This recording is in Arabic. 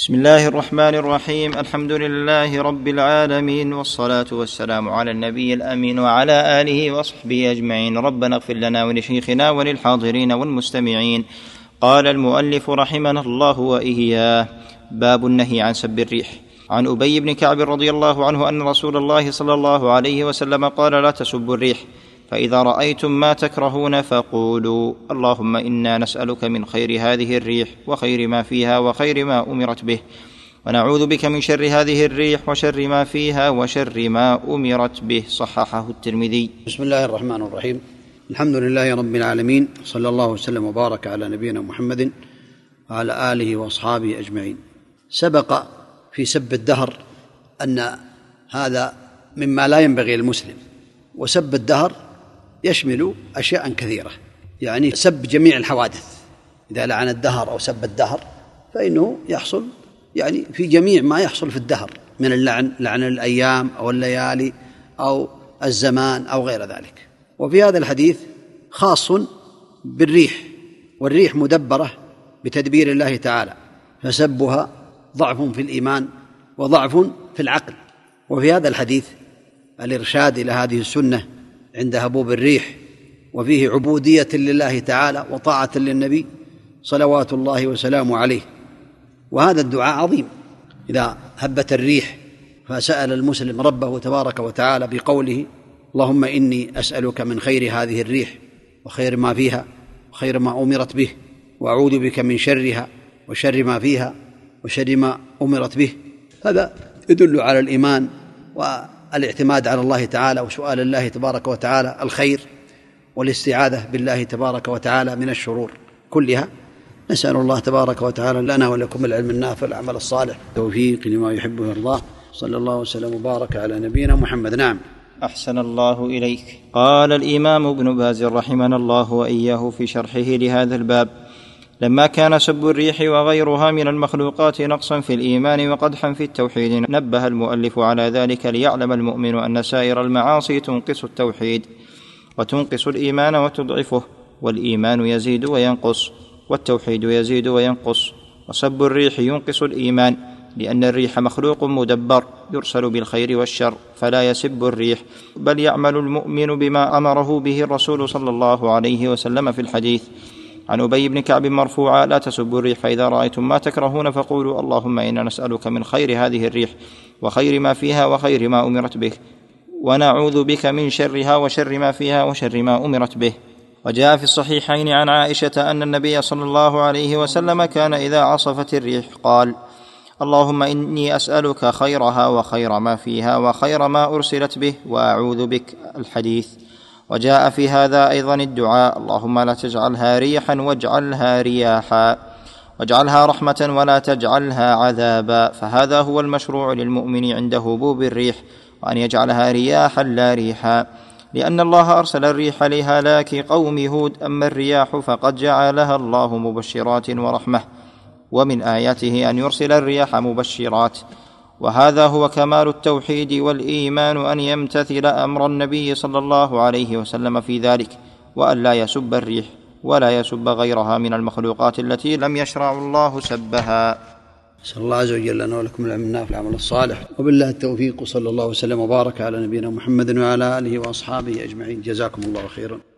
بسم الله الرحمن الرحيم الحمد لله رب العالمين والصلاه والسلام على النبي الامين وعلى اله وصحبه اجمعين ربنا اغفر لنا ولشيخنا وللحاضرين والمستمعين قال المؤلف رحمنا الله واياه باب النهي عن سب الريح عن ابي بن كعب رضي الله عنه ان رسول الله صلى الله عليه وسلم قال لا تسبوا الريح فإذا رأيتم ما تكرهون فقولوا اللهم إنا نسألك من خير هذه الريح وخير ما فيها وخير ما أمرت به. ونعوذ بك من شر هذه الريح وشر ما فيها وشر ما أمرت به. صححه الترمذي. بسم الله الرحمن الرحيم. الحمد لله رب العالمين. صلى الله وسلم وبارك على نبينا محمد وعلى آله وأصحابه أجمعين. سبق في سب الدهر أن هذا مما لا ينبغي للمسلم. وسب الدهر يشمل أشياء كثيرة. يعني سب جميع الحوادث. إذا لعن الدهر أو سب الدهر فإنه يحصل يعني في جميع ما يحصل في الدهر من اللعن لعن الأيام أو الليالي أو الزمان أو غير ذلك. وفي هذا الحديث خاص بالريح والريح مدبرة بتدبير الله تعالى فسبها ضعف في الإيمان وضعف في العقل. وفي هذا الحديث الإرشاد إلى هذه السنة عند هبوب الريح وفيه عبودية لله تعالى وطاعة للنبي صلوات الله وسلامه عليه. وهذا الدعاء عظيم. إذا هبت الريح فسأل المسلم ربه تبارك وتعالى بقوله اللهم إني أسألك من خير هذه الريح وخير ما فيها وخير ما أمرت به وأعوذ بك من شرها وشر ما فيها وشر ما أمرت به. هذا يدل على الإيمان الاعتماد على الله تعالى وسؤال الله تبارك وتعالى الخير والاستعاذة بالله تبارك وتعالى من الشرور كلها. نسأل الله تبارك وتعالى لنا ولكم العلم النافع والعمل الصالح. توفيق لما يحب ويرضاه صلى الله وسلم وبارك على نبينا محمد. نعم. أحسن الله إليك. قال الإمام ابن باز رحمنا الله وإياه في شرحه لهذا الباب لما كان سب الريح وغيرها من المخلوقات نقصا في الإيمان وقدحا في التوحيد نبه المؤلف على ذلك ليعلم المؤمن أن سائر المعاصي تنقص التوحيد وتنقص الإيمان وتضعفه والإيمان يزيد وينقص والتوحيد يزيد وينقص وسب الريح ينقص الإيمان لأن الريح مخلوق مدبر يرسل بالخير والشر فلا يسب الريح بل يعمل المؤمن بما أمره به الرسول صلى الله عليه وسلم في الحديث. عن أبي بن كعب مرفوعا لا تسبوا الريح فإذا رأيتم ما تكرهون فقولوا اللهم إنا نسألك من خير هذه الريح وخير ما فيها وخير ما أمرت به ونعوذ بك من شرها وشر ما فيها وشر ما أمرت به. وجاء في الصحيحين عن عائشة أن النبي صلى الله عليه وسلم كان إذا عصفت الريح قال اللهم إني أسألك خيرها وخير ما فيها وخير ما أرسلت به وأعوذ بك. الحديث. وجاء في هذا أيضا الدعاء اللهم لا تجعلها ريحا واجعلها رياحا واجعلها رحمة ولا تجعلها عذابا. فهذا هو المشروع للمؤمن عند هبوب الريح وأن يجعلها رياحا لا ريحا. لأن الله أرسل الريح لهلاك قوم هود أما الرياح فقد جعلها الله مبشرات ورحمة ومن آياته أن يرسل الرياح مبشرات. وهذا هو كمال التوحيد والإيمان أن يمتثل أمر النبي صلى الله عليه وسلم في ذلك وأن لا يسب الريح ولا يسب غيرها من المخلوقات التي لم يشرع الله سبها. نسأل الله عز وجل لنا ولكم العلم النافع العمل الصالح وبالله التوفيق وصلى الله وسلم وبارك على نبينا محمد وعلى آله وأصحابه أجمعين. جزاكم الله خيرا.